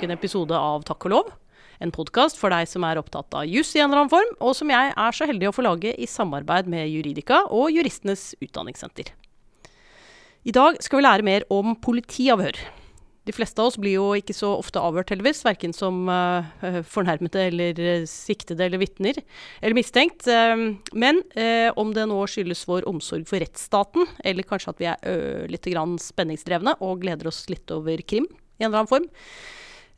nok en episode av Takk og lov. En podkast for deg som er opptatt av juss i en eller annen form, og som jeg er så heldig å få lage i samarbeid med Juridika og Juristenes Utdanningssenter. I dag skal vi lære mer om politiavhør. De fleste av oss blir jo ikke så ofte avhørt, heldigvis. Verken som uh, fornærmede eller uh, siktede eller vitner eller mistenkt. Uh, men om det nå skyldes vår omsorg for rettsstaten, eller kanskje at vi er litt spenningsdrevne og gleder oss litt over krim i en eller annen form.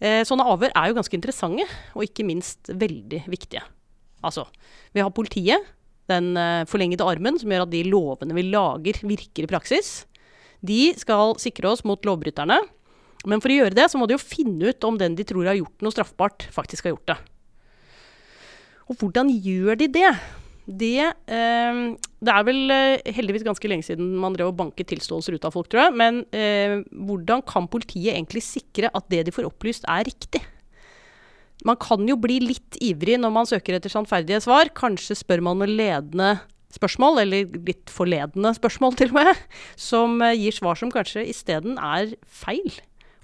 Sånne avhør er jo ganske interessante, og ikke minst veldig viktige. Altså, vi har politiet, den forlengede armen som gjør at de lovene vi lager, virker i praksis. De skal sikre oss mot lovbryterne. Men for å gjøre det, så må de jo finne ut om den de tror har gjort noe straffbart, faktisk har gjort det. Og hvordan gjør de det? Det, eh, det er vel eh, heldigvis ganske lenge siden man drev og banket tilståelser ut av folk, tror jeg. Men eh, hvordan kan politiet egentlig sikre at det de får opplyst, er riktig? Man kan jo bli litt ivrig når man søker etter sannferdige svar. Kanskje spør man noen ledende spørsmål, eller litt forledende spørsmål til og med, som eh, gir svar som kanskje isteden er feil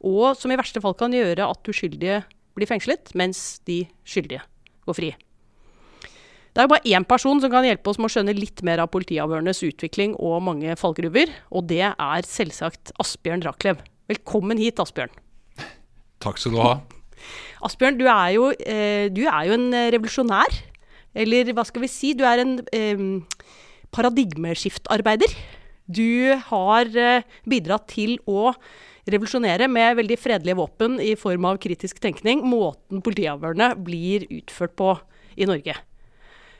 og som i verste fall kan gjøre at uskyldige blir fengslet, mens de skyldige går fri. Det er jo bare én person som kan hjelpe oss med å skjønne litt mer av politiavhørenes utvikling og mange fallgruver, og det er selvsagt Asbjørn Rachlew. Velkommen hit, Asbjørn. Takk skal du ha. Asbjørn, du er jo, eh, du er jo en revolusjonær. Eller hva skal vi si? Du er en eh, paradigmeskiftarbeider. Du har eh, bidratt til å revolusjonere med veldig fredelige våpen i form av kritisk tenkning måten politiavhørene blir utført på i Norge.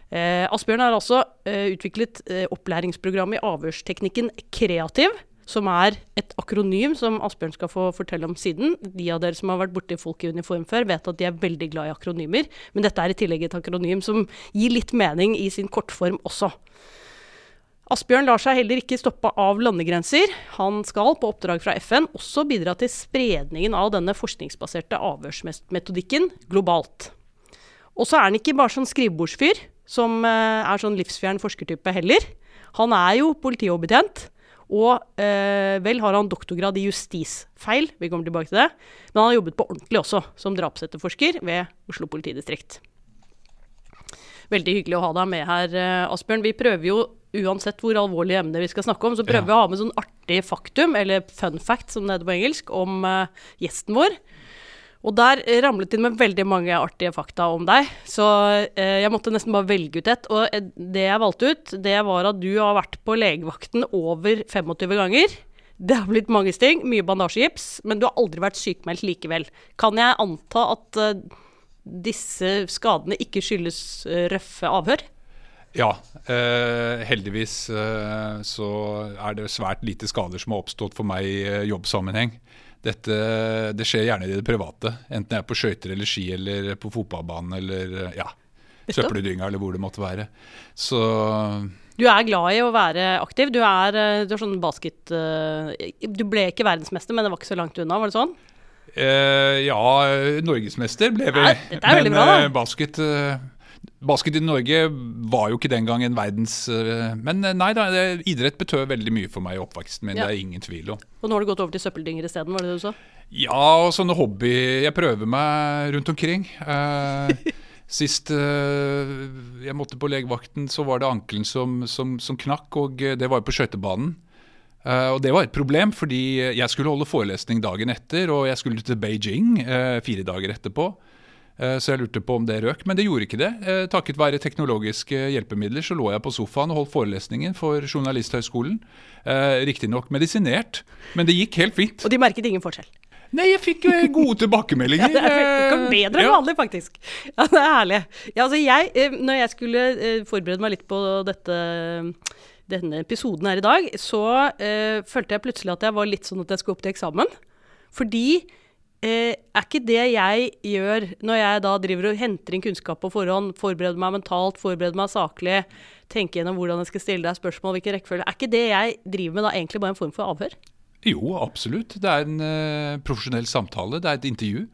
Eh, Asbjørn har også eh, utviklet eh, opplæringsprogram i avhørsteknikken Kreativ, som er et akronym som Asbjørn skal få fortelle om siden. De av dere som har vært borti folk i uniform før, vet at de er veldig glad i akronymer. Men dette er i tillegg et akronym som gir litt mening i sin kortform også. Asbjørn lar seg heller ikke stoppe av landegrenser. Han skal, på oppdrag fra FN, også bidra til spredningen av denne forskningsbaserte avhørsmetodikken globalt. Og så er han ikke bare sånn skrivebordsfyr, som eh, er sånn livsfjern forskertype heller. Han er jo politioverbetent, og eh, vel har han doktorgrad i justisfeil, vi kommer tilbake til det. Men han har jobbet på ordentlig også, som drapsetterforsker ved Oslo politidistrikt. Veldig hyggelig å ha deg med her, eh, Asbjørn. Vi prøver jo uansett hvor alvorlige emner vi skal snakke om, så prøver vi ja. å ha med sånn artig faktum, eller fun fact som det heter på engelsk, om uh, gjesten vår. Og der ramlet inn med veldig mange artige fakta om deg, så eh, jeg måtte nesten bare velge ut et. Og uh, det jeg valgte ut, det var at du har vært på legevakten over 25 ganger. Det har blitt mange sting, mye bandasjegips, men du har aldri vært sykemeldt likevel. Kan jeg anta at disse skadene ikke skyldes røffe avhør? Ja, eh, heldigvis eh, så er det svært lite skader som har oppstått for meg i eh, jobbsammenheng. Dette, det skjer gjerne i det private, enten jeg er på skøyter eller ski eller på fotballbanen eller eh, ja, søppeldynga eller hvor det måtte være. Så du er glad i å være aktiv. Du er, eh, du er sånn basket... Du ble ikke verdensmester, men det var ikke så langt unna, var det sånn? Eh, ja, norgesmester ble vi. Men bra, da. basket Basket i Norge var jo ikke den gang en verdens eh, Men eh, nei da, idrett betød veldig mye for meg i oppveksten min. Ja. Det er ingen tvil om. Og nå har du gått over til søppeldynger isteden, var det det du sa? Ja, og sånne hobby Jeg prøver meg rundt omkring. Eh, sist eh, jeg måtte på legevakten, så var det ankelen som, som, som knakk, og det var jo på skøytebanen. Uh, og Det var et problem, fordi jeg skulle holde forelesning dagen etter, og jeg skulle til Beijing uh, fire dager etterpå. Eh, så jeg lurte på om det røk, men det gjorde ikke det. Eh, takket være teknologiske hjelpemidler så lå jeg på sofaen og holdt forelesningen for Journalisthøgskolen. Eh, riktignok medisinert, men det gikk helt fint. Og de merket ingen forskjell? Nei, jeg fikk gode tilbakemeldinger. ja, det er bedre enn vanlig, faktisk. Ja, Det er herlig. Ja, altså jeg, når jeg skulle forberede meg litt på dette denne episoden her i dag, så uh, følte jeg plutselig at jeg var litt sånn at jeg skulle opp til eksamen. Fordi Eh, er ikke det jeg gjør når jeg da driver og henter inn kunnskap på forhånd, forbereder meg mentalt, forbereder meg saklig, tenker gjennom hvordan jeg skal stille deg spørsmål, hvilken rekkefølge Er ikke det jeg driver med da egentlig bare en form for avhør? Jo, absolutt. Det er en uh, profesjonell samtale. Det er et intervju.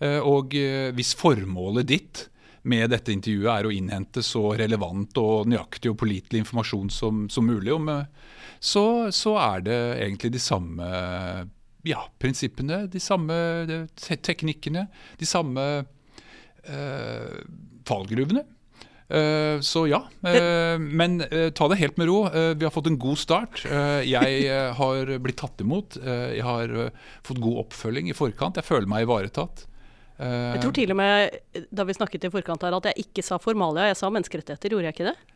Uh, og uh, hvis formålet ditt med dette intervjuet er å innhente så relevant og nøyaktig og pålitelig informasjon som, som mulig, om, så, så, er det egentlig de samme ja, prinsippene, de samme te teknikkene, de samme eh, fallgruvene. Eh, så ja. Eh, men eh, ta det helt med ro. vi har fått en god start. jeg har blitt tatt imot. jeg har fått god oppfølging i forkant. Jeg føler meg ivaretatt. jeg tror til og med da vi snakket i forkant her at jeg ikke sa formalia, jeg sa menneskerettigheter. Gjorde jeg ikke det?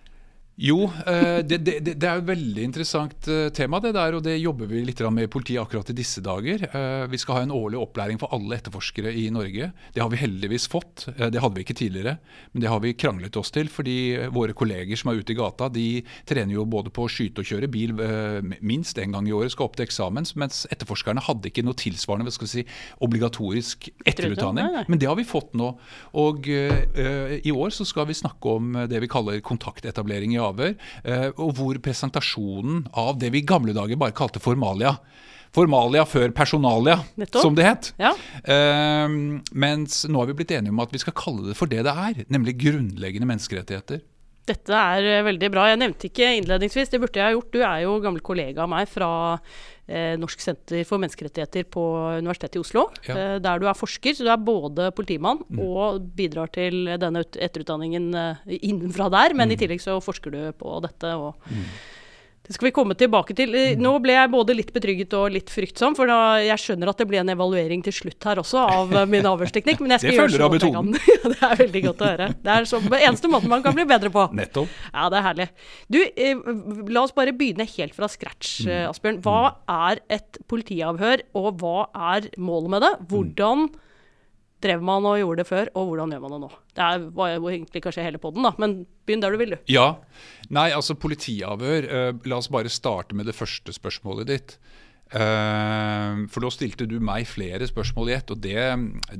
Jo, eh, det, det, det, er et veldig interessant eh, tema, det der. Og det jobber vi litt med i politiet akkurat i disse dager. Eh, vi skal ha en årlig opplæring for alle etterforskere i Norge. Det har vi heldigvis fått. Det hadde vi ikke tidligere, men det har vi kranglet oss til. Fordi våre kolleger som er ute i gata, de trener jo både på å skyte og kjøre bil minst én gang i året, skal opp til eksamen. Mens etterforskerne hadde ikke noe tilsvarende hva skal vi si, obligatorisk etterutdanning. Men det har vi fått nå. Og i år så skal vi snakke om det vi kaller kontaktetablering i avhør gaver, eh, og hvor presentasjonen av det vi i gamle dager bare kalte formalia Formalia før personalia, Nettopp. som det het. Ja. Uh, mens nå har vi blitt enige om at vi skal kalle det for det det er, nemlig grunnleggende menneskerettigheter. Dette er eh, veldig bra. Jeg nevnte ikke innledningsvis, det burde jeg ha gjort. Du er jo gammel kollega av meg fra eh, Norsk senter for menneskerettigheter på Universitetet i Oslo. Ja. Eh, der du er forsker, så du er både politimann mm. og bidrar til denne etterutdanningen eh, innenfra der. Men mm. i tillegg så forsker du på dette. og mm. Det skal vi komme tilbake til. Eh, nå ble jeg både litt betrygget og litt fryktsom, for da, jeg skjønner at det ble en evaluering til slutt her også av eh, min avhørsteknikk. Men jeg skal gjøre så godt jeg kan. det er veldig godt å høre. Det er den eneste måten man kan bli bedre på. Nettopp. Ja, det er herlig. Du, eh, la oss bare begynne helt fra scratch, mm. Asbjørn. Hva mm. er et politiavhør, og hva er målet med det? Hvordan drev man og gjorde det før, og hvordan gjør man det nå? Det var jo egentlig kanskje hele poden, da, men begynn der du vil, du. Ja. Nei, altså politiavhør. Eh, la oss bare starte med det første spørsmålet ditt. Eh, for da stilte du meg flere spørsmål i ett, og det,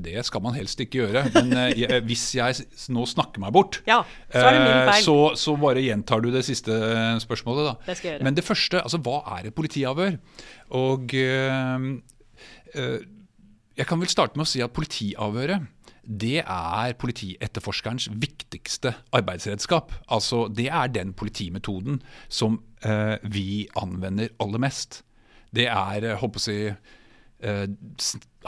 det, skal man helst ikke gjøre. Men eh, hvis jeg nå snakker meg bort, ja, så, er det min feil. Så, så, bare gjentar du det siste spørsmålet. Da. Det skal jeg gjøre. Men det første, altså hva er et politiavhør? Og jeg kan vel starte med å si at politiavhøret det er politietterforskerens viktigste arbeidsredskap. Altså, det er den politimetoden som eh, vi anvender aller mest. Det er, håper eh, jeg,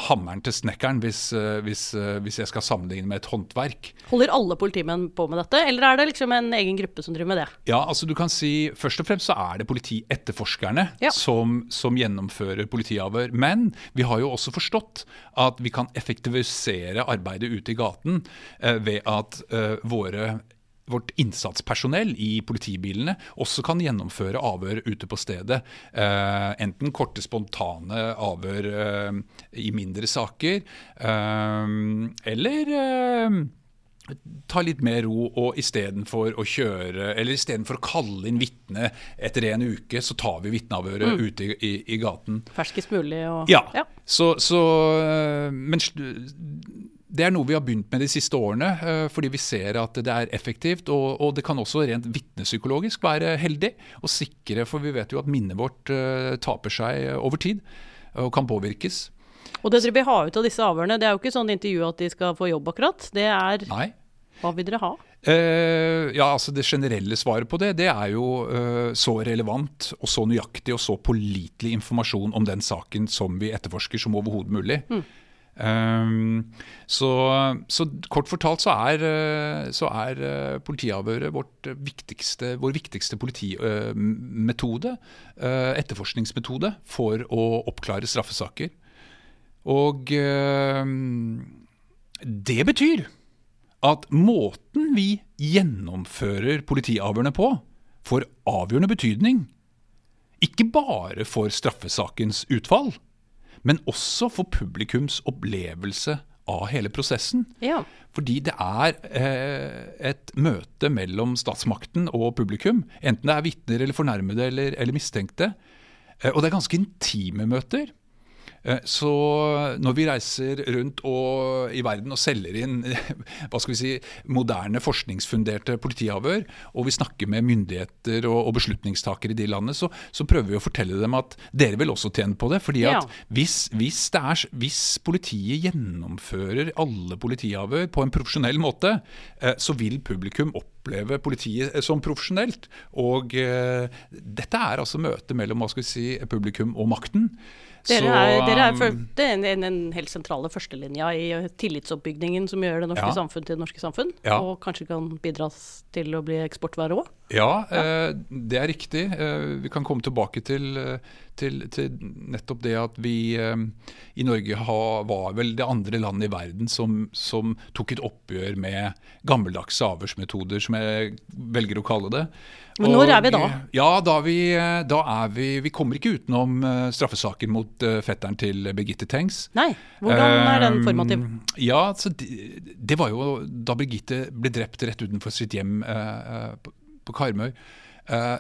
hammeren til snekkeren, hvis, eh, hvis, eh, hvis, jeg skal sammenligne med et håndverk. Holder alle politimenn på med dette, eller er det liksom en egen gruppe som driver med det? Ja, altså du kan si Først og fremst så er det politietterforskerne ja. som, som, gjennomfører politiavhør. Men vi har jo også forstått at vi kan effektivisere arbeidet ute i gaten eh, ved at eh, våre vårt innsatspersonell i politibilene også kan gjennomføre avhør ute på stedet. Eh, enten korte, spontane avhør eh, i mindre saker, eh, eller eh, ta litt mer ro, og istedenfor å kjøre Eller istedenfor å kalle inn vitne etter en uke, så tar vi vitneavhøret mm. ute i, i, i, gaten. Ferskest mulig og Ja. ja. Så, så, eh, men det er noe vi har begynt med de siste årene, eh, fordi vi ser at det er effektivt. Og, og det kan også rent vitnepsykologisk være heldig og sikre, for vi vet jo at minnet vårt uh, taper seg over tid og kan påvirkes. Og det dere vil ha ut av disse avhørene, det er jo ikke sånn intervju at de skal få jobb, akkurat. Det er Nei. Hva vil dere ha? Uh, ja, altså Det generelle svaret på det det er jo uh, så relevant og så nøyaktig og så pålitelig informasjon om den saken som vi etterforsker som overhodet mulig. Mm. Um, så, så, kort fortalt så er, eh, så er uh, politiavhøret viktigste, vår viktigste politimetode, uh, etterforskningsmetode, for å oppklare straffesaker. Og det betyr at måten vi gjennomfører politiavhørene på, får avgjørende betydning. Ikke bare for straffesakens utfall, men også for publikums opplevelse av hele prosessen. Ja. Fordi det er eh, et møte mellom statsmakten og publikum. Enten det er vitner eller fornærmede eller, eller mistenkte. Eh, og det er ganske intime møter. Eh, så når vi reiser rundt og, i verden og selger inn hva skal vi si, moderne forskningsfunderte politiavhør, og vi snakker med myndigheter og, og beslutningstakere i de landene, så, så, prøver vi å fortelle dem at dere vil også tjene på det. fordi at ja. hvis, hvis, er, hvis, politiet gjennomfører alle politiavhør på en profesjonell måte, eh, så vil publikum opp oppleve politiet som profesjonelt. Og dette er altså møtet mellom hva skal vi si, publikum og makten. Dere er, så, dere er for, det er en, en, helt sentrale førstelinja i tillitsoppbyggingen som gjør det norske ja. samfunn til det norske samfunn, ja. og kanskje kan bidra til å bli eksportvare òg? Ja. Eh, det er riktig. Eh, vi kan komme tilbake til, eh, til, til nettopp det at vi eh, i Norge ha, var vel det andre landet i verden som, som tok et oppgjør med gammeldagse avhørsmetoder, som jeg velger å kalle det. Men når er vi da? Ja, da, vi, da er vi Vi kommer ikke utenom uh, straffesaken mot fetteren til Birgitte Tengs. Nei, Hvordan er den formativ? Uh, ja, det, det, var jo da Birgitte ble drept rett utenfor sitt hjem uh, på, Karmøy.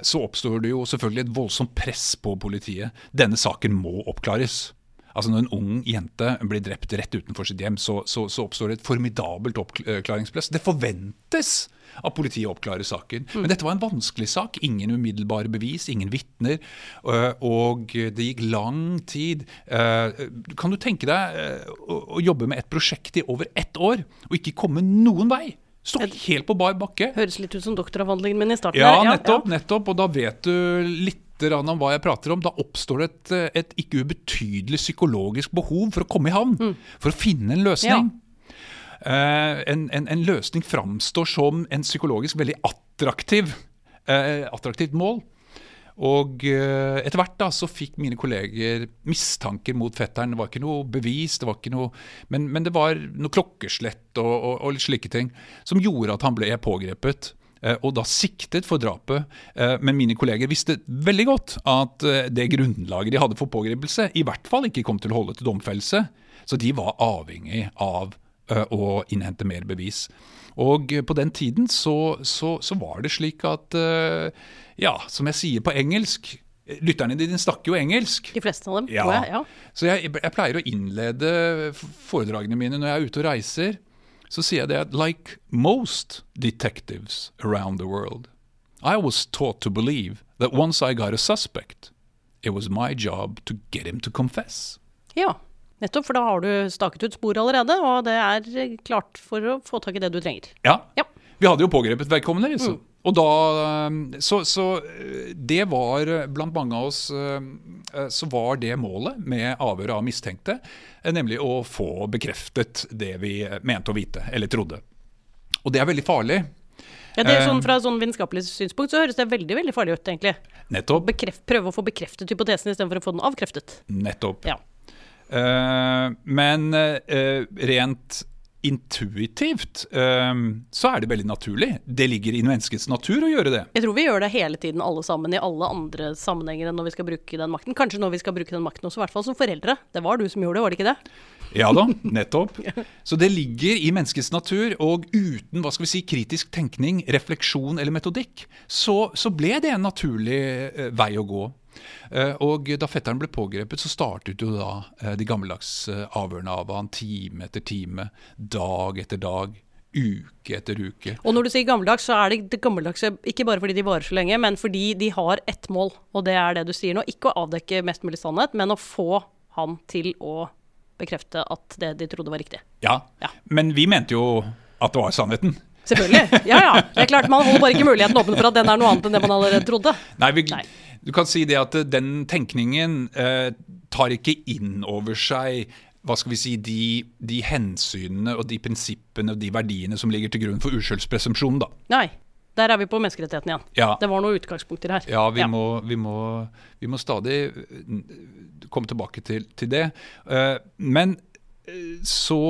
Så oppstår det jo selvfølgelig et voldsomt press på politiet. Denne saken må oppklares. Altså Når en ung jente blir drept rett utenfor sitt hjem, så, så, så oppstår det et formidabelt oppklaringspress. Det forventes at politiet oppklarer saken. Mm. Men dette var en vanskelig sak. Ingen umiddelbare bevis, ingen vitner. Øh, og det gikk lang tid. Øh, kan du tenke deg å jobbe med et prosjekt i over ett år og ikke komme noen vei? Stå helt på bar bakke. Høres litt ut som doktoravhandlingen min i starten. Ja, nettopp. Ja. nettopp, Og da vet du litt om hva jeg prater om. Da oppstår det et, et ikke ubetydelig psykologisk behov for å komme i havn. Mm. For å finne en løsning. Ja. Eh, en, en, en, løsning framstår som en psykologisk veldig attraktiv, uh, attraktivt mål. Og uh, etter hvert da, så fikk mine kolleger mistanker mot fetteren. Det var ikke noe bevis, det var ikke noe, men, men det var noe klokkeslett og, og, og slike ting som gjorde at han ble pågrepet og da siktet for drapet. Men mine kolleger visste veldig godt at det grunnlaget de hadde for pågripelse, i hvert fall ikke kom til å holde til domfellelse. Så de var avhengig av å eh, innhente mer bevis. Og på den tiden så, så, så var det slik at eh, Ja, som jeg sier på engelsk Lytterne dine snakker jo engelsk. De fleste av dem, ja. tror jeg. ja. Så jeg, jeg, pleier å innlede foredragene mine når jeg er ute og reiser. Så sier jeg det at like most detectives around the world, I was taught to believe that once I got a suspect, it was my job to get him to confess. Ja. Nettopp, for da har du staket ut spor allerede, og det er klart for å få tak i det du trenger. Ja. ja. Vi hadde jo pågrepet vedkommende. Liksom. Mm. Og da, så, så, det var blant mange av oss Så var det målet med avhøret av mistenkte, nemlig å få bekreftet det vi mente å vite, eller trodde. Og det er veldig farlig. Ja, det er sånn, Fra sånn vitenskapelig synspunkt så høres det veldig veldig farlig ut, egentlig. Nettopp. Bekreft, prøve å få bekreftet hypotesen istedenfor å få den avkreftet. Nettopp. Ja. Uh, men uh, rent intuitivt uh, så er det veldig naturlig. Det ligger i menneskets natur å gjøre det. Jeg tror vi gjør det hele tiden, alle sammen, i alle andre sammenhenger enn når vi skal bruke den makten. Kanskje når vi skal bruke den makten også, i hvert fall som foreldre. Det var du som gjorde det, var det ikke det? Ja da, nettopp. Så det ligger i menneskets natur, og uten hva skal vi si, kritisk tenkning, refleksjon eller metodikk, så, så ble det en naturlig vei å gå. Eh, og Da fetteren ble pågrepet, så startet jo da eh, de gammeldagse eh, avhørene av han time etter time, dag etter dag. Uke etter uke. Og når du sier gammeldags, så er det, det gammeldagse ikke bare fordi de varer så lenge, men fordi de har ett mål, og det er det du sier nå. Ikke å avdekke mest mulig sannhet, men å få han til å bekrefte at det de trodde var riktig. Ja, ja. men vi mente jo at det var sannheten. Selvfølgelig. Ja, ja. Det er klart, Man holder bare ikke muligheten åpen for at den er noe annet enn det man allerede trodde. Nei, vi, Nei. Du kan si det at den tenkningen eh, tar ikke inn over seg hva skal vi si, de, de, hensynene og de prinsippene og de verdiene som ligger til grunn for uskyldspresumpsjonen. da. Nei, der er vi på menneskerettighetene igjen. Ja. Det var noen utgangspunkter her. Ja, vi, ja. Må, vi, må, vi må, stadig komme tilbake til, til det. Uh, men eh, så,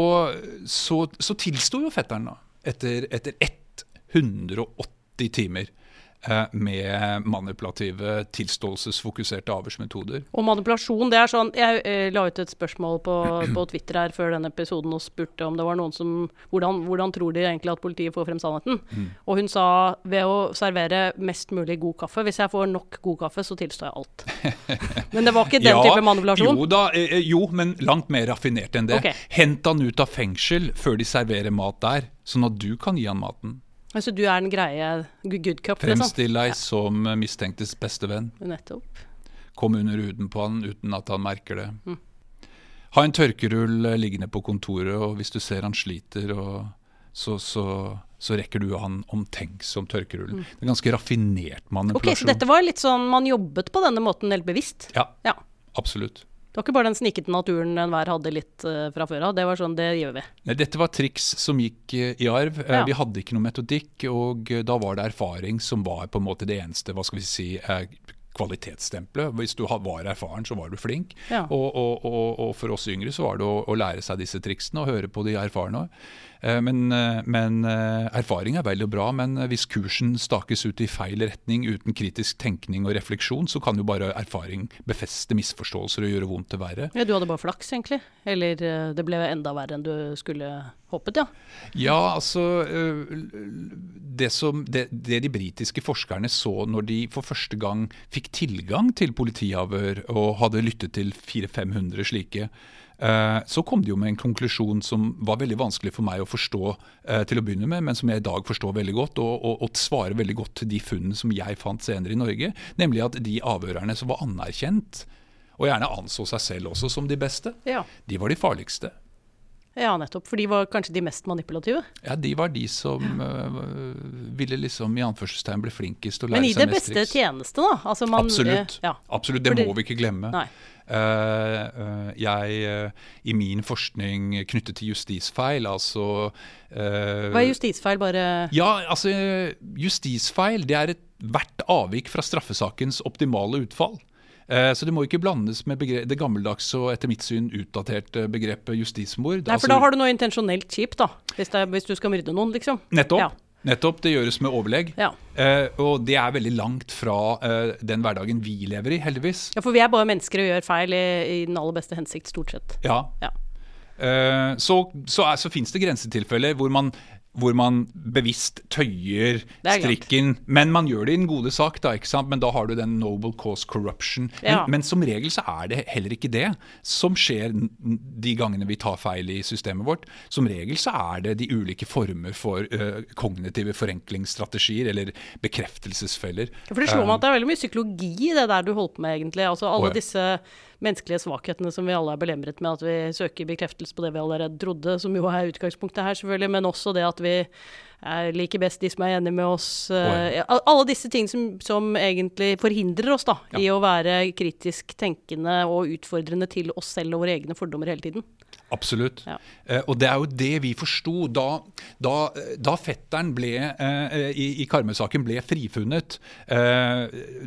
så, så tilsto jo fetteren, da, etter, etter 180 timer Eh, med manipulative, tilståelsesfokuserte avhørsmetoder. Og manipulasjon, det er sånn Jeg eh, la ut et spørsmål på, på, Twitter her før denne episoden og spurte om det var noen som Hvordan, hvordan tror de egentlig at politiet får frem sannheten? Mm. Og hun sa ved å servere mest mulig god kaffe. Hvis jeg får nok god kaffe, så tilstår jeg alt. Men det var ikke den ja, type manipulasjon? Jo da, eh, eh, jo, men langt mer raffinert enn det. Okay. Hent han ut av fengsel før de serverer mat der, sånn at du kan gi han maten. Altså du er den greie good cup? Liksom? Fremstill deg som mistenktes beste venn. Nettopp. Kom under huden på han uten at han merker det. Mm. Ha en tørkerull liggende på kontoret, og hvis du ser han sliter, så, så, så rekker du han omtenksom tørkerullen. Det er ganske raffinert manipulasjon. Ok, Så dette var litt sånn man jobbet på denne måten helt bevisst? Ja, Ja. absolutt. Det var ikke bare den snikete naturen enhver hadde litt eh, fra før av. Det var sånn, det gjør vi. Nei, dette var triks som gikk eh, i arv. Eh, Ja. Vi hadde ikke noe metodikk, og da var det erfaring som var på en måte det eneste hva skal vi si, kvalitetsstempelet. Hvis du var erfaren, så var du flink. Ja. Og, og, og, og for oss yngre så var det å, å lære seg disse triksene og høre på de erfarne. Eh, Men, eh, men eh, erfaring er vel og bra, men hvis kursen stakes ut i feil retning uten kritisk tenkning og refleksjon, så kan jo bare erfaring befeste misforståelser og gjøre vondt til verre. Ja, du hadde bare flaks, egentlig. Eller det ble enda verre enn du skulle håpet, ja. Ja, altså øh, det, som, det, det de britiske forskerne så når de for første gang fikk tilgang til politiavhør og hadde lyttet til 400-500 slike, eh, så kom de jo med en konklusjon som var veldig vanskelig for meg å forstå eh, til å begynne med, men som jeg i dag forstår veldig godt, og, og, og svarer veldig godt til de funnene som jeg fant senere i Norge. Nemlig at de avhørerne som var anerkjent, og gjerne anså seg selv også som de beste, ja. de var de farligste. Ja, nettopp. For de var kanskje de mest manipulative. Ja, de var de som øh, ville liksom i anførselstegn bli flinkest og lære seg mest triks. Men i det beste tjeneste, da. Altså man, Absolutt. Ja. Absolutt, Det Fordi- må vi ikke glemme. Nei. Uh, eh, jeg, uh, I min forskning knyttet til justisfeil, altså uh, Hva er justisfeil, bare Ja, altså Justisfeil det er et hvert avvik fra straffesakens optimale utfall. Eh, Så det må ikke blandes med begre- det gammeldagse og etter mitt syn utdaterte begrepet justismord. Nei, for da har du noe intensjonelt kjipt, da. Hvis, det hvis du skal myrde noen, liksom. Nettopp. Ja. Nettopp, Det gjøres med overlegg. Ja. Eh, og det er veldig langt fra eh, den hverdagen vi lever i, heldigvis. ja, for vi er bare mennesker og gjør feil i, i den aller beste hensikt, stort sett. Ja. Ja. Eh, så så, er- så fins det grensetilfeller hvor man, hvor man bevisst tøyer er strikken. Men man gjør det i den gode sak, da, ikke sant? men da har du den noble cause corruption. Men, Ja. men som regel så er det heller ikke det som skjer de gangene vi tar feil i systemet vårt. Som regel så er det de ulike former for uh, kognitive forenklingsstrategier eller bekreftelsesfeller. For det slår meg at det er veldig mye psykologi i det der du holdt på med, egentlig. Altså alle disse menneskelige svakhetene som vi alle er belemret med, at vi søker bekreftelse på det vi allerede trodde, som jo er utgangspunktet her, selvfølgelig, men også det at vi er liker best de som er enige med oss. eh, ja. ja, alle disse ting som, som egentlig forhindrer oss da, Ja. i å være kritisk tenkende og utfordrende til oss selv og våre egne fordommer hele tiden. Absolutt. Ja. Eh, og det er jo det vi forsto da, da, da fetteren ble, eh, i, i Karmøy-saken ble frifunnet. Eh,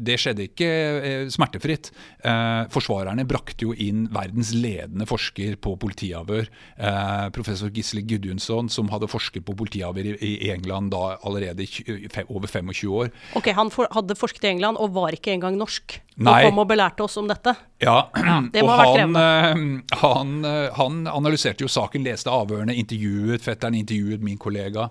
det skjedde ikke eh, smertefritt. Eh, forsvarerne brakte jo inn verdens ledende forsker på politiavhør, eh, professor Gisle Gudjonsson, som hadde forsket på politiavhør i, i England da allerede i over 25 år. Ok, han for, hadde forsket i England og var ikke engang norsk. Nei. Og kom og belærte oss om dette. Ja, det må og ha vært han, eh, han, eh, han analyserte jo saken, leste avhørene, intervjuet fetteren, intervjuet min kollega.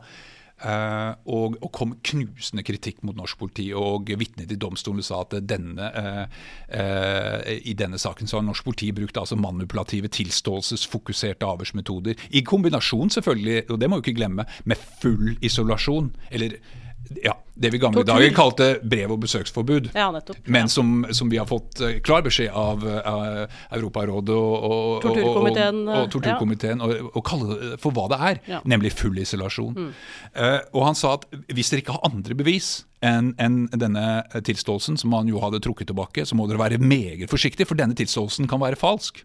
Eh, og, og kom knusende kritikk mot norsk politi. Og vitnet i domstolen sa at denne, eh, eh, i denne saken så har norsk politi brukt altså manipulative, tilståelsesfokuserte avhørsmetoder. I kombinasjon, selvfølgelig, og det må vi ikke glemme, med full isolasjon. Eller ja, det vi i gamle dager kalte brev- og besøksforbud. Ja, nettopp. Men som, som vi har fått eh, klar beskjed av eh, Europarådet og, Torturkomiteen, og, og, torturkomiteen å å kalle det for hva det er. Mm. nemlig full isolasjon. Eh, og han sa at hvis dere ikke har andre bevis enn en denne tilståelsen, som han jo hadde trukket tilbake, så må dere være meget forsiktige, for denne tilståelsen kan være falsk.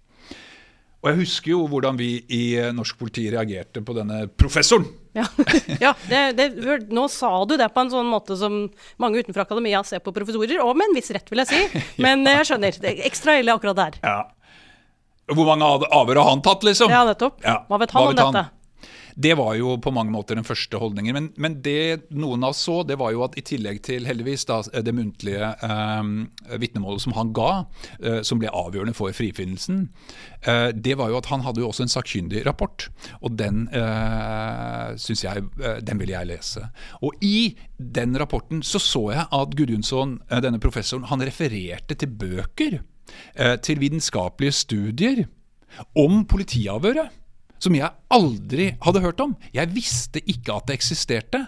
Og jeg husker jo hvordan vi i eh, norsk politi reagerte på denne professoren. Ja, ja det, det, nå sa du det på en sånn måte som mange utenfor akademia ser på professorer, og med en viss rett, vil jeg si. Men jeg skjønner. Det er ekstra ille akkurat der. Ja. Hvor mange av- avhør har han tatt, liksom? Ja, nettopp. Ja, Hva vet han om dette? Det var jo på mange måter den første holdningen. Men, men det noen av oss så, det var jo at i tillegg til heldigvis da, det muntlige eh, vitnemålet som han ga, eh, som ble avgjørende for frifinnelsen, eh, det var jo at han hadde jo også en sakkyndig rapport. Og den eh, synes jeg, eh, den ville jeg lese. Og i den rapporten så så jeg at Gudjonsson, eh, denne professoren, han refererte til bøker, eh, til vitenskapelige studier om politiavhøret som jeg aldri hadde hørt om. Jeg visste ikke at det eksisterte.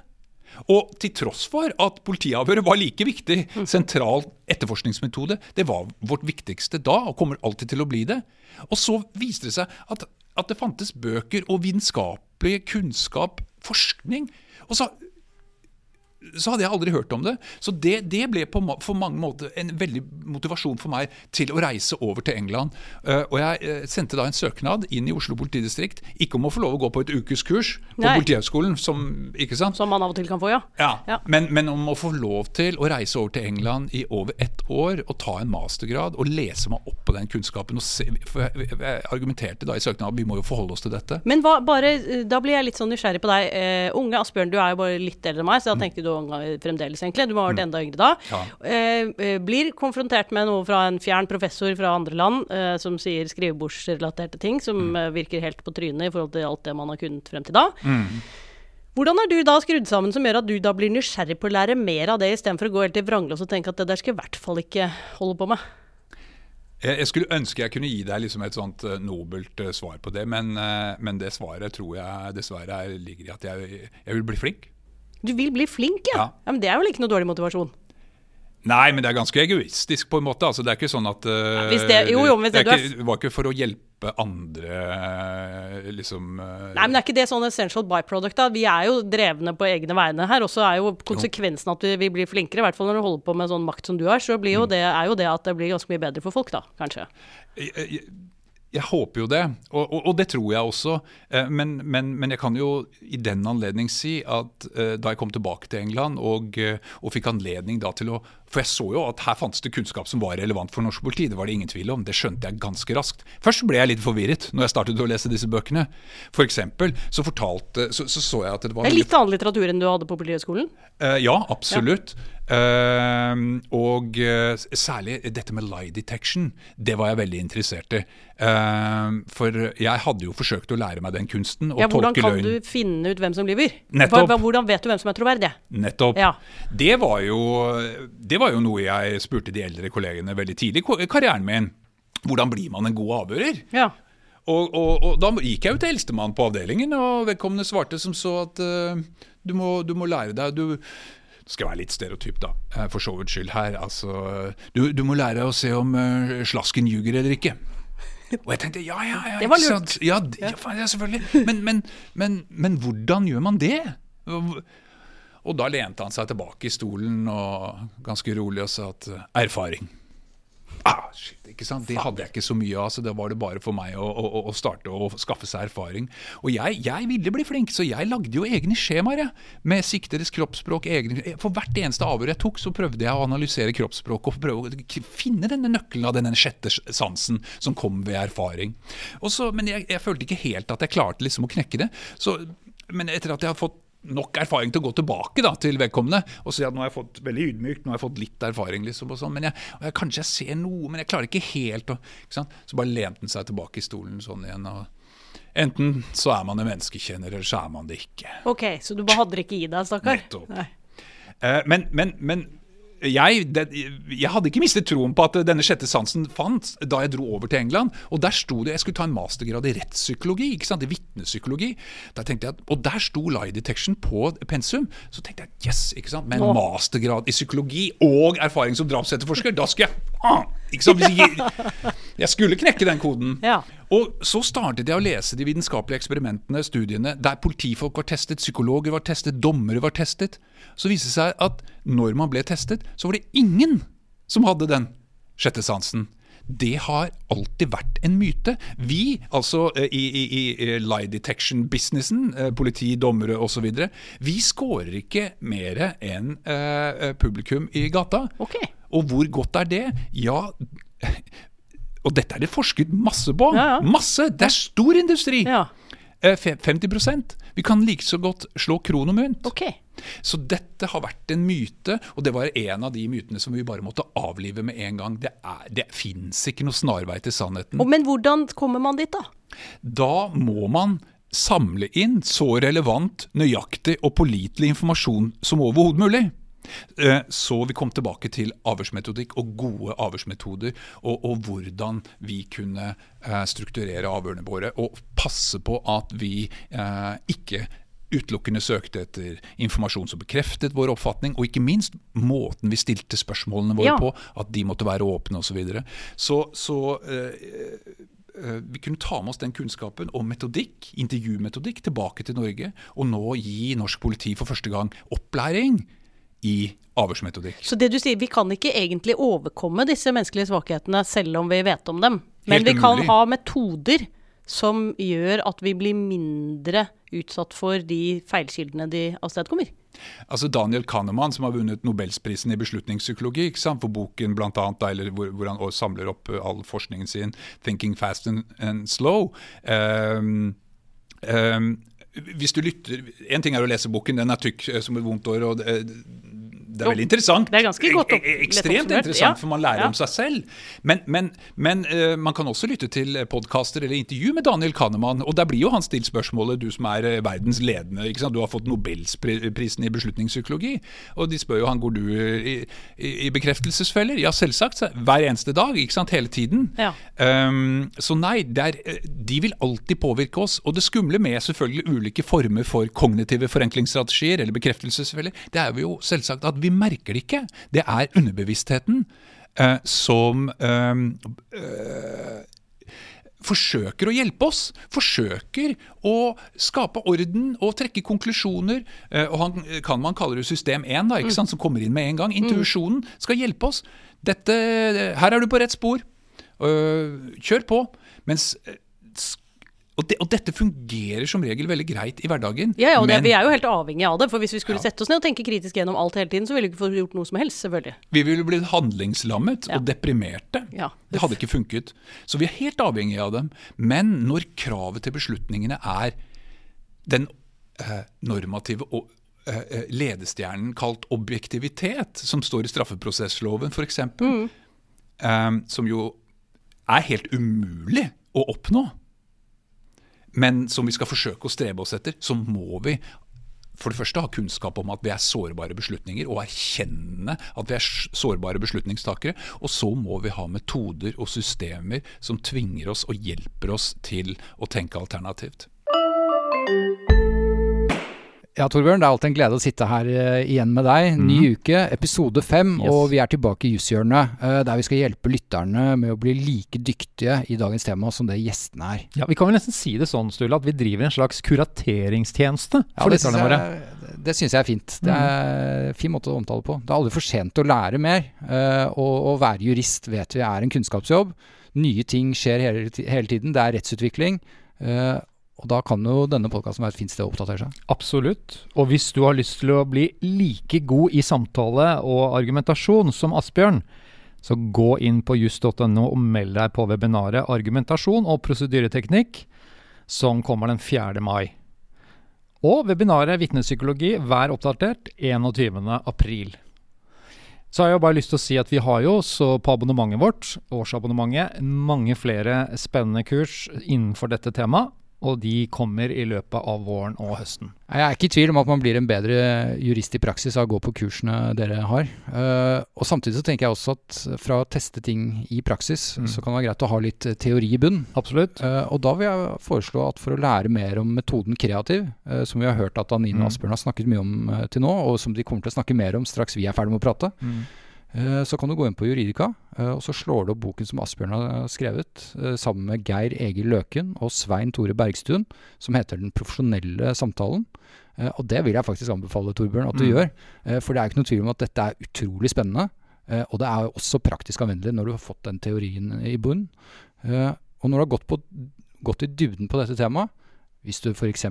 Og til tross for at politiavhøret var like viktig, sentral etterforskningsmetode, det var vårt viktigste da, og kommer alltid til å bli det. Og så viste det seg at, at det fantes bøker og vitenskapelig kunnskap, forskning. Og så så hadde jeg aldri hørt om det. Så det, det ble på for mange måter en veldig motivasjon for meg til å reise over til England. Uh, og jeg uh, sendte da en søknad inn i Oslo politidistrikt, ikke om å få lov å gå på et ukeskurs på Nei. Politihøgskolen, som? Som man av og til kan få, ja. Ja, Ja. Men, men om å få lov til å reise over til England i over ett år og ta en mastergrad og lese meg opp på den kunnskapen. Og se, jeg, jeg argumenterte da i søknaden vi må jo forholde oss til dette. Men hva, bare, eh, da blir jeg litt sånn nysgjerrig på deg. Uh, unge Asbjørn, du er jo bare litt eldre enn meg, så da tenkte du fremdeles, egentlig. Du må ha vært enda yngre da. Ja. Eh, eh, blir konfrontert med noe fra en fjern professor fra andre land eh, som sier skrivebordsrelaterte ting, som eh, virker helt på trynet i forhold til alt det man har kunnet frem til da. Hvordan er du da skrudd sammen som gjør at du da blir nysgjerrig på å lære mer av det, istedenfor å gå helt i vranglås og tenke at det der skal jeg i hvert fall ikke holde på med? Jeg, skulle ønske jeg kunne gi deg liksom et sånt eh, nobelt svar på det, men, men det svaret tror jeg dessverre er, ligger i at jeg, jeg vil bli flink. Du vil bli flink, ja. Ja. ja. Men det er vel ikke noe dårlig motivasjon? Nei, men det er ganske egoistisk på en måte. Altså, det er ikke sånn at uh, hvis det- jo, jo, det, er er- ikke, det var ikke for å hjelpe andre, eh, liksom uh, Nei, men er ikke det sånn essential byproduct, da? Vi er jo drevne på egne vegne her. Og så er jo konsekvensen at vi, vi blir flinkere, i hvert fall når du holder på med sånn makt som du har, så blir jo det, er jo det at det blir ganske mye bedre for folk, da, kanskje. jeg, jeg, jeg håper jo det, og, og, og det tror jeg også. Eh, Men, men, men jeg kan jo i den anledning si at eh, da jeg kom tilbake til England og, eh, og fikk anledning da til å For jeg så jo at her fantes det kunnskap som var relevant for norsk politi. Det var det ingen tvil om. Det skjønte jeg ganske raskt. Først ble jeg litt forvirret når jeg startet å lese disse bøkene. For eksempel så fortalte så, så, så jeg at det var Det er litt annen litteratur enn du hadde på Politihøgskolen. Ja, absolutt. Eh, og uh, særlig dette med lie detection, det var jeg veldig interessert i. Uh, for jeg hadde jo forsøkt å lære meg den kunsten, og Ja, hvordan kan løgn. du finne ut hvem som lyver? Nettopp. Hvordan vet du hvem som er troverdig? Nettopp. Ja. Det, var jo, det var jo noe jeg spurte de eldre kollegene veldig tidlig i karrieren min. Hvordan blir man en god avhører? Ja. Og, og, og da gikk jeg jo til eldstemann på avdelingen, og vedkommende svarte som så at uh, du, må, du må lære deg du, det skal være litt stereotyp, da, eh, for så vidt skyld her. Altså, du, du må lære å se om uh, slasken ljuger eller ikke. Og jeg tenkte ja, ja, ja. Det var lurt. Ja, ja, ja selvfølgelig. Men, men, men, men hvordan gjør man det? Og, og da lente han seg tilbake i stolen og ganske rolig og sa at eh, erfaring. Ah, shit, ikke sant? Det hadde jeg ikke så mye av, så da var det bare for meg å, å, å starte å skaffe seg erfaring. Og jeg, jeg ville bli flink, så jeg lagde jo egne skjemaer jeg, med siktedes kroppsspråk. Egne, for hvert eneste avhør jeg tok, så prøvde jeg å analysere kroppsspråk og prøve å finne denne nøkkelen av denne sjette sansen som kom ved erfaring. Og så, men jeg, jeg følte ikke helt at jeg klarte liksom å knekke det. Så, men etter at jeg har fått nok erfaring til å gå tilbake da, til vedkommende og si at nå har jeg fått veldig ydmykt, nå har jeg fått litt erfaring. liksom og sånn, men jeg, og jeg, Kanskje jeg ser noe, men jeg klarer ikke helt. å ikke? Så bare lente han seg tilbake i stolen sånn igjen. og Enten så er man en menneskekjenner, eller så er man det ikke. Ok, så du bare hadde det ikke i deg, stakkar? Nettopp. Eh, men, men, men jeg, det, jeg hadde ikke mistet troen på at denne sjette sansen fant da jeg dro over til England. Og der sto det, Jeg skulle ta en mastergrad i rettspsykologi, ikke sant, i vitnepsykologi. Der tenkte jeg at, Og der sto lie detection på pensum. Så tenkte jeg yes, ikke sant, med en mastergrad i psykologi og erfaring som drapsetterforsker, da skal jeg jeg, jeg skulle knekke den koden. Ja. Og så startet jeg å lese de vitenskapelige eksperimentene, studiene, der politifolk var testet, psykologer var testet, dommere var testet. Så viste det seg at når man ble testet, så var det ingen som hadde den sjette sansen. Det har alltid vært en myte. Vi, altså eh, i, i, i lie detection-businessen, eh, politi, dommere osv., vi scorer ikke mer enn uh, publikum i gata. Ok. Og hvor godt er det? Ja Og dette er det forsket masse på. Ja, ja. Masse! Det er stor industri! Ja. Eh, 50% Vi kan like så godt slå kron og mynt. Okay. Så dette har vært en myte, og det var en av de mytene som vi bare måtte avlive med en gang. Det, er- det fins ikke noe snarvei til sannheten. Men hvordan kommer man dit, da? Da må man samle inn så relevant, nøyaktig og pålitelig informasjon som overhodet mulig. Eh, Så vi kom tilbake til avhørsmetodikk og gode avhørsmetoder, og, og hvordan vi kunne eh, strukturere avhørene våre og passe på at vi eh, ikke utelukkende søkte etter informasjon som bekreftet vår oppfatning, og ikke minst måten vi stilte spørsmålene våre Ja. på, at de måtte være åpne osv. Så, videre. så så eh, eh, vi kunne ta med oss den kunnskapen om metodikk, intervjumetodikk tilbake til Norge, og nå gi norsk politi for første gang opplæring i avhørsmetodikk. Så det du sier, vi kan ikke egentlig overkomme disse menneskelige svakhetene selv om vi vet om dem. Men Helt vi kan umulig. ha metoder som gjør at vi blir mindre utsatt for de feilkildene de avstedkommer. Altså Daniel Kahneman, som har vunnet Nobelsprisen i beslutningspsykologi ikke sant? for boken blant annet, da, eller hvor, hvor han samler opp uh, all forskningen sin, 'Thinking Fast and, and Slow'. Um, um, hvis du lytter, En ting er å lese boken, den er tykk eh, som et vondt år. og det, er veldig interessant. det er ganske godt opp- E- e- lett Ekstremt interessant, for man lærer Ja. om seg selv. Men, men, men uh, man kan også lytte til podkaster eller intervju med Daniel Kahneman. Og der blir jo han stilt spørsmålet, du som er eh, verdens ledende, du har fått Nobelsprisen i beslutningspsykologi. Og de spør jo han går du i, i, i bekreftelsesfeller. Ja, selvsagt. Hver eneste dag, ikke sant? hele tiden. Ja. Um, så nei, er, eh, de vil alltid påvirke oss. Og det skumle med selvfølgelig ulike former for kognitive forenklingsstrategier eller bekreftelsesfeller, det er jo selvsagt at vi merker det ikke. Det er underbevisstheten eh, som eh, eh, forsøker å hjelpe oss. Forsøker å skape orden og trekke konklusjoner. Eh, og han, kan man kalle det system 1, da, ikke som kommer inn med en gang. Intuisjonen skal hjelpe oss. Dette, her er du på rett spor. Øh, kjør på. Mens eh, og, de, og dette fungerer som regel veldig greit i hverdagen. Ja, ja, og det, vi er jo helt avhengig av det. For hvis vi skulle Ja. sette oss ned og tenke kritisk gjennom alt hele tiden, så ville vi ikke få gjort noe som helst, selvfølgelig. vi ville blitt handlingslammet Ja. og deprimerte. Ja. Det hadde ikke funket. Så vi er helt avhengige av dem. Men når kravet til beslutningene er den eh, normative og eh, eh, ledestjernen kalt objektivitet, som står i straffeprosessloven f.eks., Mm. eh, som jo er helt umulig å oppnå, men som vi skal forsøke å strebe oss etter, så må vi for det første ha kunnskap om at vi er sårbare beslutninger, og erkjenne at vi er sårbare beslutningstakere. Og så må vi ha metoder og systemer som tvinger oss og hjelper oss til å tenke alternativt. Ja, Torbjørn, det er alltid en glede å sitte her eh, igjen med deg. Ny uke, episode fem, Yes. og vi er tilbake i Jusshjørnet, eh, der vi skal hjelpe lytterne med å bli like dyktige i dagens tema som det gjestene er. Ja, Vi kan vel nesten si det sånn, Sturle, at vi driver en slags kurateringstjeneste for ja, lytterne våre. det syns jeg er fint. Det er en fin måte å omtale på. Det er aldri for sent å lære mer. eh, Og å være jurist vet vi er en kunnskapsjobb. Nye ting skjer hele, hele tiden. Det er rettsutvikling. Og da kan jo denne podkasten være et fint sted å oppdatere seg. Absolutt. Og hvis du har lyst til å bli like god i samtale og argumentasjon som Asbjørn, så gå inn på just.no og meld deg på webinaret Argumentasjon og prosedyreteknikk, som kommer den 4. mai. Og webinaret Vitnepsykologi, vær oppdatert 21. april. Så har jeg bare lyst til å si at vi har jo så på abonnementet vårt, årsabonnementet, mange flere spennende kurs innenfor dette temaet. Og de kommer i løpet av våren og høsten. Jeg er ikke i tvil om at man blir en bedre jurist i praksis av å gå på kursene dere har. Eh, og samtidig så tenker jeg også at fra å teste ting i praksis, Mm. så kan det være greit å ha litt eh, teori i bunn. Absolutt. Eh, og da vil jeg foreslå at for å lære mer om metoden kreativ, som vi har hørt at Anine og Mm. Asbjørn har snakket mye om til nå, og som de kommer til å snakke mer om straks vi er ferdig med å prate, Mm. Eh, så kan du gå inn på Juridika, eh, og så slår du opp boken som Asbjørn har skrevet, eh, sammen med Geir Egil Løken og Svein Tore Bergstuen, som heter Den profesjonelle samtalen. Og det vil jeg faktisk anbefale, Torbjørn, at du Mm. gjør. For det er ikke noe tvil om at dette er utrolig spennende. Og det er også praktisk anvendelig når du har fått den teorien i bunn. Eh, og når du har gått, på, gått i dybden på dette temaet, hvis du f.eks.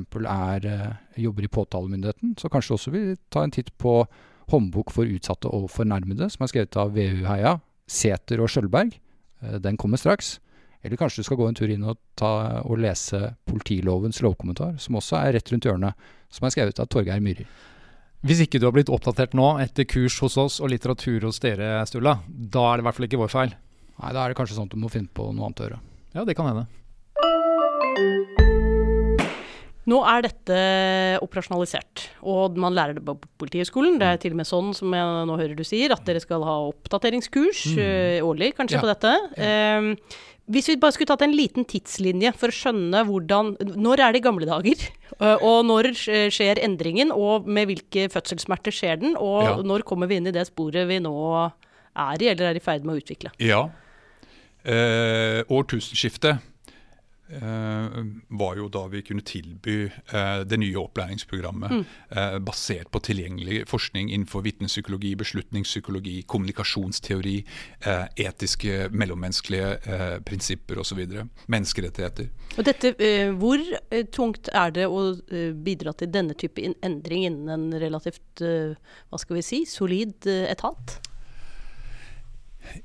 Jobber i påtalemyndigheten, så kanskje du også vil ta en titt på Håndbok for utsatte og fornærmede, som er skrevet av VU Heia, Sæter og Skjølberg. Eh, Den kommer straks. Eller kanskje du skal gå en tur inn og, ta, og lese politilovens lovkommentar, som også er rett rundt hjørnet, som er skrevet av Torgeir Myhrer. Hvis ikke du har blitt oppdatert nå etter kurs hos oss og litteratur hos dere, Stulla, da er det i hvert fall ikke vår feil. Nei, da er det kanskje sånn at du må finne på noe annet å gjøre. Ja, det kan hende. Nå er dette operasjonalisert, og man lærer det på Politihøgskolen. Det er til og med sånn, som jeg nå hører du sier, at dere skal ha oppdateringskurs mm. årlig, kanskje, Ja. på dette. Ehm, hvis vi bare skulle tatt en liten tidslinje for å skjønne hvordan Når er det gamle dager? Eh, og når skjer endringen, og med hvilke fødselssmerter skjer den? Og Ja. når kommer vi inn i det sporet vi nå er i, eller er i ferd med å utvikle? Ja. Eh, årtusenskiftet. Eh, var jo da vi kunne tilby eh, det nye opplæringsprogrammet eh, basert på tilgjengelig forskning innenfor vitnepsykologi, beslutningspsykologi, kommunikasjonsteori, eh, etiske mellommenneskelige prinsipper osv. Menneskerettigheter. Og dette, hvor tungt er det å bidra til denne type endring innen en relativt hva skal vi si, solid etat?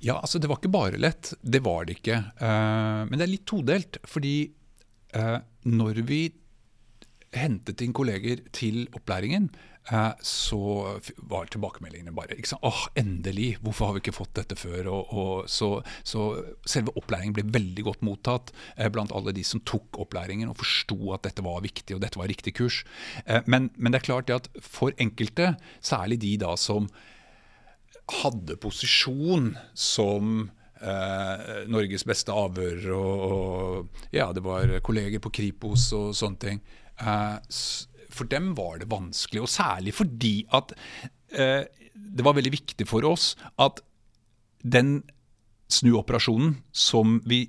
Ja, altså det var ikke bare lett. Det var det ikke. Uh, men det er litt todelt. Fordi uh, når vi hentet inn kolleger til opplæringen, uh, så var tilbakemeldingene bare ikke sant? Åh, endelig! Hvorfor har vi ikke fått dette før? Og, og så, så selve opplæringen ble veldig godt mottatt blant alle de som tok opplæringen og forsto at dette var viktig og dette var riktig kurs. Men, men det er klart at for enkelte, særlig de da som hadde posisjon som eh, Norges beste avhører, og, og ja, det var kolleger på Kripos og sånne ting. Eh, for dem var det vanskelig, og særlig fordi at eh, det var veldig viktig for oss at den snuoperasjonen som vi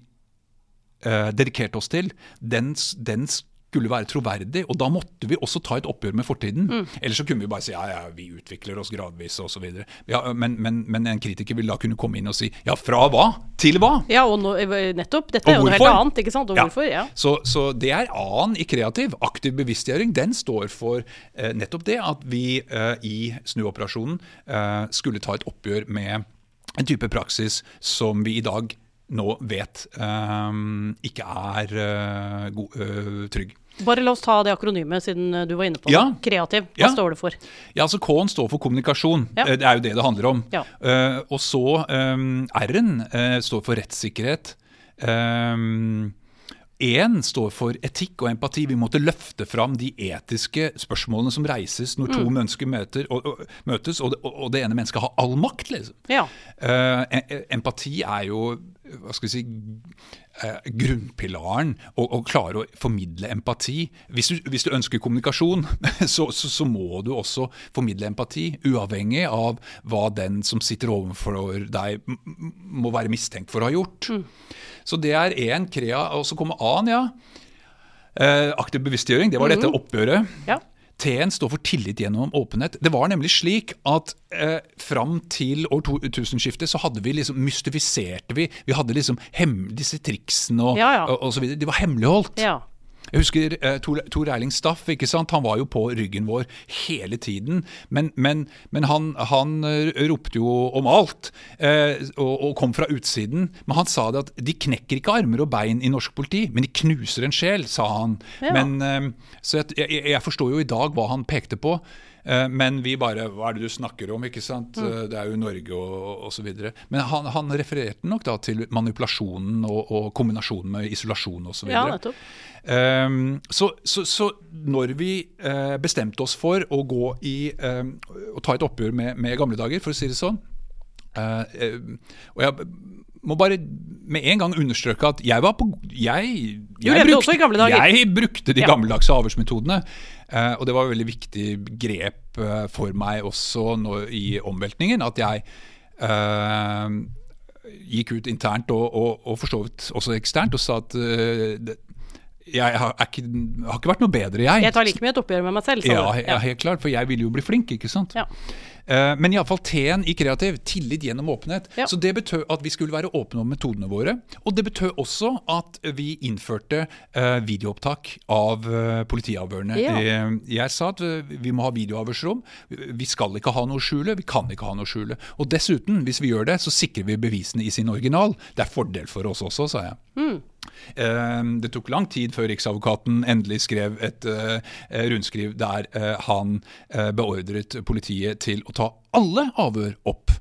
eh, dedikerte oss til, den, den skulle være troverdig. Og da måtte vi også ta et oppgjør med fortiden. Ellers så kunne vi bare si ja, ja, vi utvikler oss gradvis osv. Ja, men, men, men en kritiker vil da kunne komme inn og si ja, fra hva til hva? Ja, og nå, eh, nettopp. Dette er jo noe helt annet, ikke sant? Og Ja. hvorfor? Ja. Så, så det er A-en i kreativ. Aktiv bevisstgjøring. Den står for eh, nettopp det at vi eh, i snuoperasjonen eh, skulle ta et oppgjør med en type praksis som vi i dag nå vet eh, ikke er eh, god, eh, trygg. Bare la oss ta det akronymet, siden eh, du var inne på Ja. det. Kreativ. Hva Ja. står det for? Ja, altså K-en står for kommunikasjon. Ja. Det er jo det det handler om. Eh, og så um, R-en uh, står for rettssikkerhet. Um, Én står for etikk og empati. Vi måtte løfte fram de etiske spørsmålene som reises når to mennesker møter, og, og, møtes, og det, og det ene mennesket har all makt. liksom. Ja. Uh, empati er jo hva skal vi si, eh, grunnpilaren å, klare å formidle empati. Hvis du, hvis du ønsker kommunikasjon, så, så, så må du også formidle empati, uavhengig av hva den som sitter overfor deg må være mistenkt for å ha gjort. Så det er én krea, og så kommer A-en, ja. Eh, aktiv bevisstgjøring, det var dette oppgjøret. ja. T-en står for tillit gjennom åpenhet. Det var nemlig slik at eh, fram til år 2000-skiftet så hadde vi liksom mystifiserte vi. Vi hadde liksom disse triksene og, Ja, ja. og, og så videre. De var hemmeligholdt. ja. Jeg husker eh, Tor, Tor Erling Staff. ikke sant? Han var jo på ryggen vår hele tiden. Men, men, men han, han eh, ropte jo om alt, eh, og, og kom fra utsiden. Men han sa det at de knekker ikke armer og bein i norsk politi, men de knuser en sjel, sa han. Ja. Men, eh, så jeg, jeg, jeg forstår jo i dag hva han pekte på. Eh, Men vi bare Hva er det du snakker om? ikke sant? Mm. Eh, Det er jo Norge og osv. Men han, han refererte nok da til manipulasjonen og, og kombinasjonen med isolasjon osv. ja, nettopp. Um, så, så, så når vi uh, bestemte oss for å gå i um, å ta et oppgjør med, med gamle dager, for å si det sånn uh, Og jeg må bare med en gang understreke at jeg var på Jeg, jeg, brukte. Jeg brukte de gammeldagse avhørsmetodene. eh, og det var et veldig viktig grep eh, for meg også nå, i omveltningen. At jeg eh, gikk ut internt og, og, og for så vidt også eksternt og sa at eh, det, jeg har, ikke, har ikke vært noe bedre, jeg. Jeg tar like mye et oppgjør med meg selv. Ja, ja, helt klart, for jeg vil jo bli flink, ikke sant. Ja. Uh, men iallfall T-en i kreativ, tillit gjennom åpenhet. Ja. Så det betød at vi skulle være åpne om metodene våre. Og det betød også at vi innførte uh, videoopptak av uh, politiavhørene. Ja. Eh, jeg sa at vi må ha videoavhørsrom. Vi skal ikke ha noe skjule. Vi kan ikke ha noe skjule. Og dessuten, hvis vi gjør det, så sikrer vi bevisene i sin original. Det er fordel for oss også, sa jeg. Eh, Det tok lang tid før Riksadvokaten endelig skrev et eh, rundskriv der eh, han eh, beordret politiet til å ta alle avhør opp.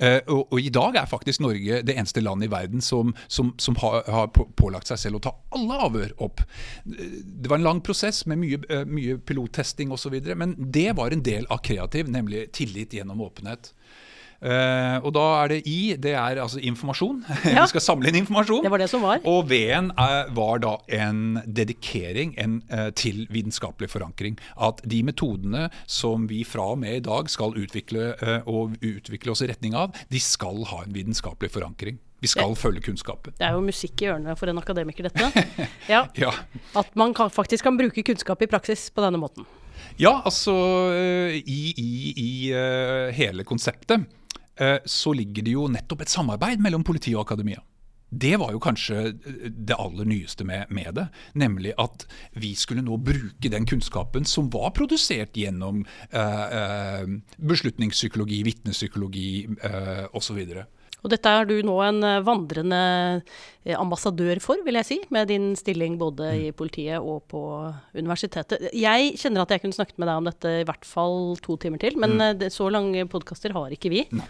Og, og I dag er faktisk Norge det eneste landet i verden som, som, som har, har pålagt seg selv å ta alle avhør opp. Det var en lang prosess med mye, mye pilottesting osv., men det var en del av kreativ, nemlig tillit gjennom åpenhet. Eh, og da er det I, det er altså informasjon. Ja. Vi skal samle inn informasjon. Det var det som var. Og V-en er- var da en dedikering en, uh, til vitenskapelig forankring. At de metodene som vi fra og med i dag skal utvikle uh, og utvikle oss i retning av, de skal ha en vitenskapelig forankring. Vi skal følge kunnskapen. Det er jo musikk i ørene for en akademiker, dette. Ja, Ja. At man kan, faktisk kan bruke kunnskap i praksis på denne måten. Ja, altså eh, i, i, i eh, hele konseptet eh, så ligger det jo nettopp et samarbeid mellom politi og akademia. Det var jo kanskje eh, det aller nyeste med, med det. Nemlig at vi skulle nå bruke den kunnskapen som var produsert gjennom eh, eh, beslutningspsykologi, vitnepsykologi eh, osv. Og dette er du nå en eh, vandrende eh, ambassadør for, vil jeg si, med din stilling både i politiet og på universitetet. Jeg kjenner at jeg kunne snakket med deg om dette i hvert fall to timer til, men mm. så lange podkaster har ikke vi. Nei.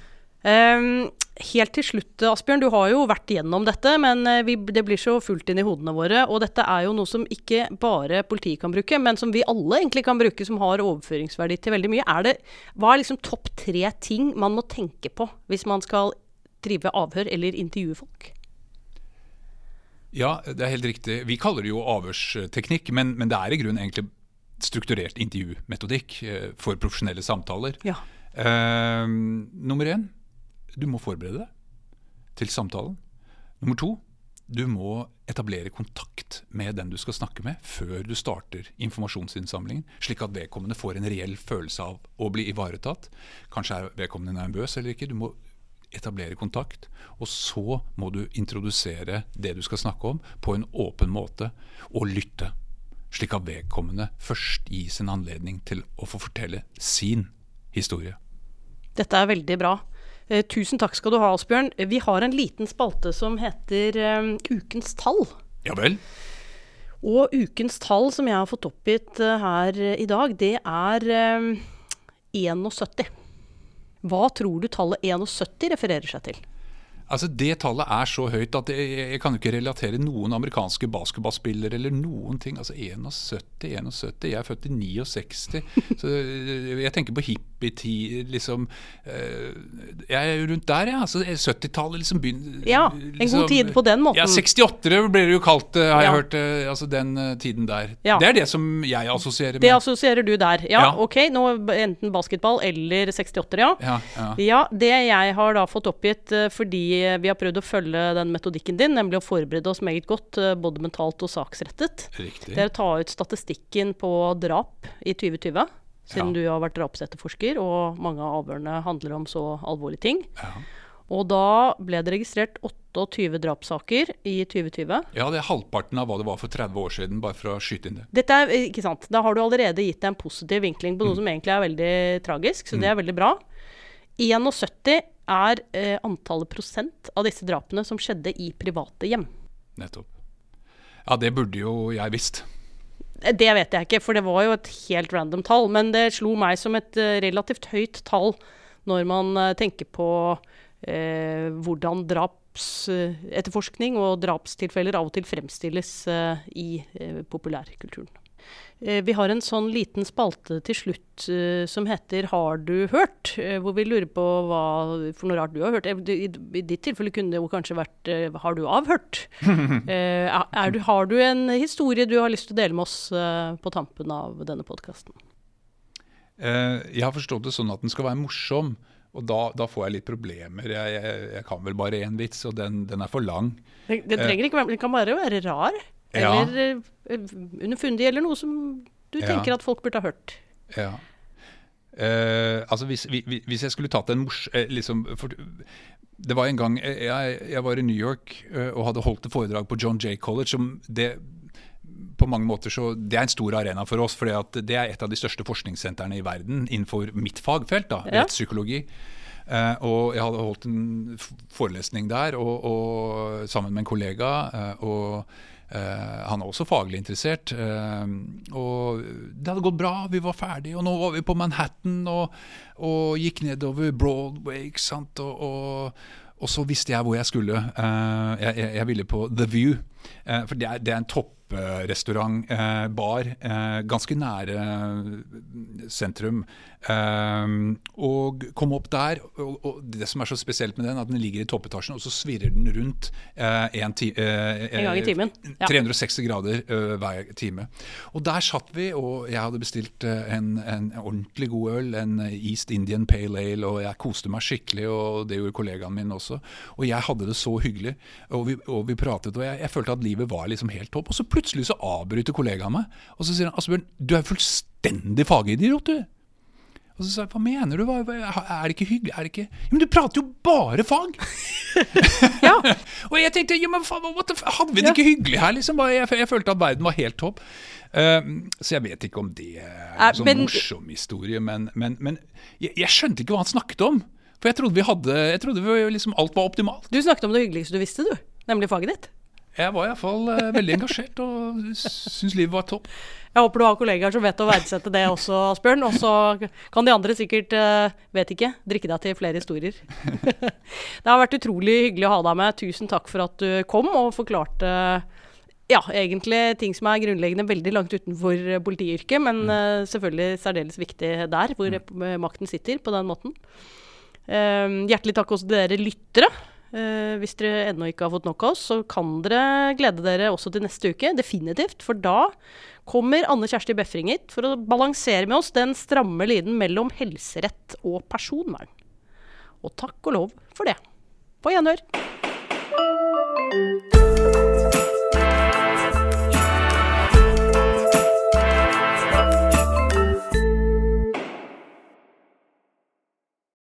Ehm, helt til slutt, Asbjørn, du har jo vært gjennom dette, men eh, vi, det blir så fullt inn i hodene våre. Og dette er jo noe som ikke bare politiet kan bruke, men som vi alle egentlig kan bruke, som har overføringsverdi til veldig mye. Er det, hva er liksom topp tre ting man må tenke på hvis man skal drive avhør eller intervjue folk? Ja, det er helt riktig. Vi kaller det jo avhørsteknikk, men, men det er i grunnen egentlig strukturert intervjumetodikk eh, for profesjonelle samtaler. Ja. Uh, nummer én, du må forberede deg til samtalen. Nummer to, du må etablere kontakt med den du skal snakke med, før du starter informasjonsinnsamlingen, slik at vedkommende får en reell følelse av å bli ivaretatt. Kanskje er vedkommende nervøs eller ikke. Du må etablere kontakt. Og så må du introdusere det du skal snakke om, på en åpen måte, og lytte. Slik at vedkommende først gis en anledning til å få fortelle sin historie. Dette er veldig bra. Eh, tusen takk skal du ha, Asbjørn. Vi har en liten spalte som heter eh, Ukens tall. Ja vel? Og ukens tall som jeg har fått oppgitt eh, her i dag, det er eh, 71. Hva tror du tallet 71 refererer seg til? Altså Det tallet er så høyt at jeg, jeg kan jo ikke relatere noen amerikanske basketballspillere eller noen ting. Altså 71, 71 Jeg er født i 69. Så jeg tenker på hippietid, liksom eh, Jeg er jo rundt der, ja. Altså 70-tallet liksom begynner Ja, en god tid på den måten. Ja, 68 blir det jo kalt, eh, har jeg Ja. hørt. eh, Altså den eh, tiden der. Ja. Det er det som jeg assosierer med. Det assosierer du der. Ja, ok. Nå enten basketball eller 68, ja. ja, ja. Ja, det jeg har da fått oppgitt eh, fordi vi har prøvd å følge den metodikken din, nemlig å forberede oss meget godt, eh, både mentalt og saksrettet, Riktig. det er å ta ut statistikken på drap i 2020. Siden Ja. du har vært drapsetterforsker, og mange av avhørene handler om så alvorlige ting. Ja. Og da ble det registrert 28 drapssaker i 2020. ja, det er halvparten av hva det var for 30 år siden, bare for å skyte inn det. Dette er, eh, ikke sant, Da har du allerede gitt deg en positiv vinkling på noe som egentlig er veldig tragisk, så det er veldig bra. 71 er eh, antallet prosent av disse drapene som skjedde i private hjem. Nettopp. Ja, det burde jo jeg visst. Eh, Det vet jeg ikke, for det var jo et helt random tall. Men det slo meg som et eh, relativt høyt tall når man eh, tenker på eh, hvordan drapsetterforskning og drapstilfeller av og til fremstilles eh, i populærkulturen. Eh, vi har en sånn liten spalte til slutt eh, som heter 'Har du hørt?', eh, hvor vi lurer på hva for noe rart du har hørt. I, ditt tilfelle kunne det jo kanskje vært 'Har du avhørt?' Er, du, har du en historie du har lyst til å dele med oss på tampen av denne podkasten? Jeg har forstått det sånn at den skal være morsom, og da, da får jeg litt problemer. Jeg, jeg, jeg kan vel bare én vits, og den, den er for lang. Den, den trenger ikke være, det kan bare være rar. Eh. Ja. Eller eh, underfundig, eller noe som du Ja. tenker at folk burde ha hørt. Ja. Uh, altså hvis, vi- vi- hvis jeg skulle tatt en mors... Eh, liksom, for, det var en gang jeg, jeg var i New York uh, og hadde holdt et foredrag på John Jay College. Som det, på mange måter så, det er en stor arena for oss, for det er et av de største forskningssentrene i verden innenfor mitt fagfelt, da, Ja. rettspsykologi. Eh, og jeg hadde holdt en forelesning der og, og, sammen med en kollega. og han er også faglig interessert. eh, og det hadde gått bra, vi var ferdige, og nå var vi på Manhattan og, og gikk nedover Broadway. ikke sant, og, og, og så visste jeg hvor jeg skulle. Eh, jeg, jeg, jeg ville på The View. Eh, for det er, det er en topp topprestaurant, eh, bar, eh, ganske nære eh, sentrum. Eh, og kom opp der, og, og det som er så spesielt med den, at den ligger i toppetasjen, og så svirrer den rundt eh, en, ti, En gang i timen. Ja. 360 grader hver time. Og der satt vi, og jeg hadde bestilt en, en ordentlig god øl, en East Indian Pale Ale, og jeg koste meg skikkelig, og det gjorde kollegaen min også. Og jeg hadde det så hyggelig, og vi, og vi pratet, og jeg, jeg følte at livet var liksom helt topp. Og så plutselig så avbryter kollegaen meg, og så sier han Asbjørn, du er fullstendig fagidiot, du. Og så sa jeg, hva mener du? Hva, er det ikke hyggelig? Er det ikke ja, Men du prater jo bare fag! Ja. og jeg tenkte, ja, men faen, hadde vi det Ja. ikke hyggelig her? liksom? Jeg, jeg følte at verden var helt topp. Uh, så jeg vet ikke om det er en sånn men- morsom historie, men, men, men jeg, jeg skjønte ikke hva han snakket om. For jeg trodde vi hadde, jeg trodde vi liksom alt var optimalt. Du snakket om det hyggeligste du visste, du. Nemlig faget ditt. Jeg var iallfall uh, veldig engasjert og syns livet var topp. Jeg håper du har kollegaer som vet å verdsette det også, Asbjørn. Og så kan de andre sikkert, eh, vet ikke, drikke deg til flere historier. det har vært utrolig hyggelig å ha deg med. Tusen takk for at du kom og forklarte ja, egentlig ting som er grunnleggende veldig langt utenfor eh, politiyrket, men eh, selvfølgelig særdeles viktig der, hvor mm. makten sitter på den måten. Eh, hjertelig takk også til dere lyttere. Eh, hvis dere ennå ikke har fått nok av oss, så kan dere glede dere også til neste uke. Definitivt. For da kommer Anne Kjersti Befring hit for å balansere med oss den stramme liden mellom helserett og personvern. Og takk og lov for det. På gjenhør.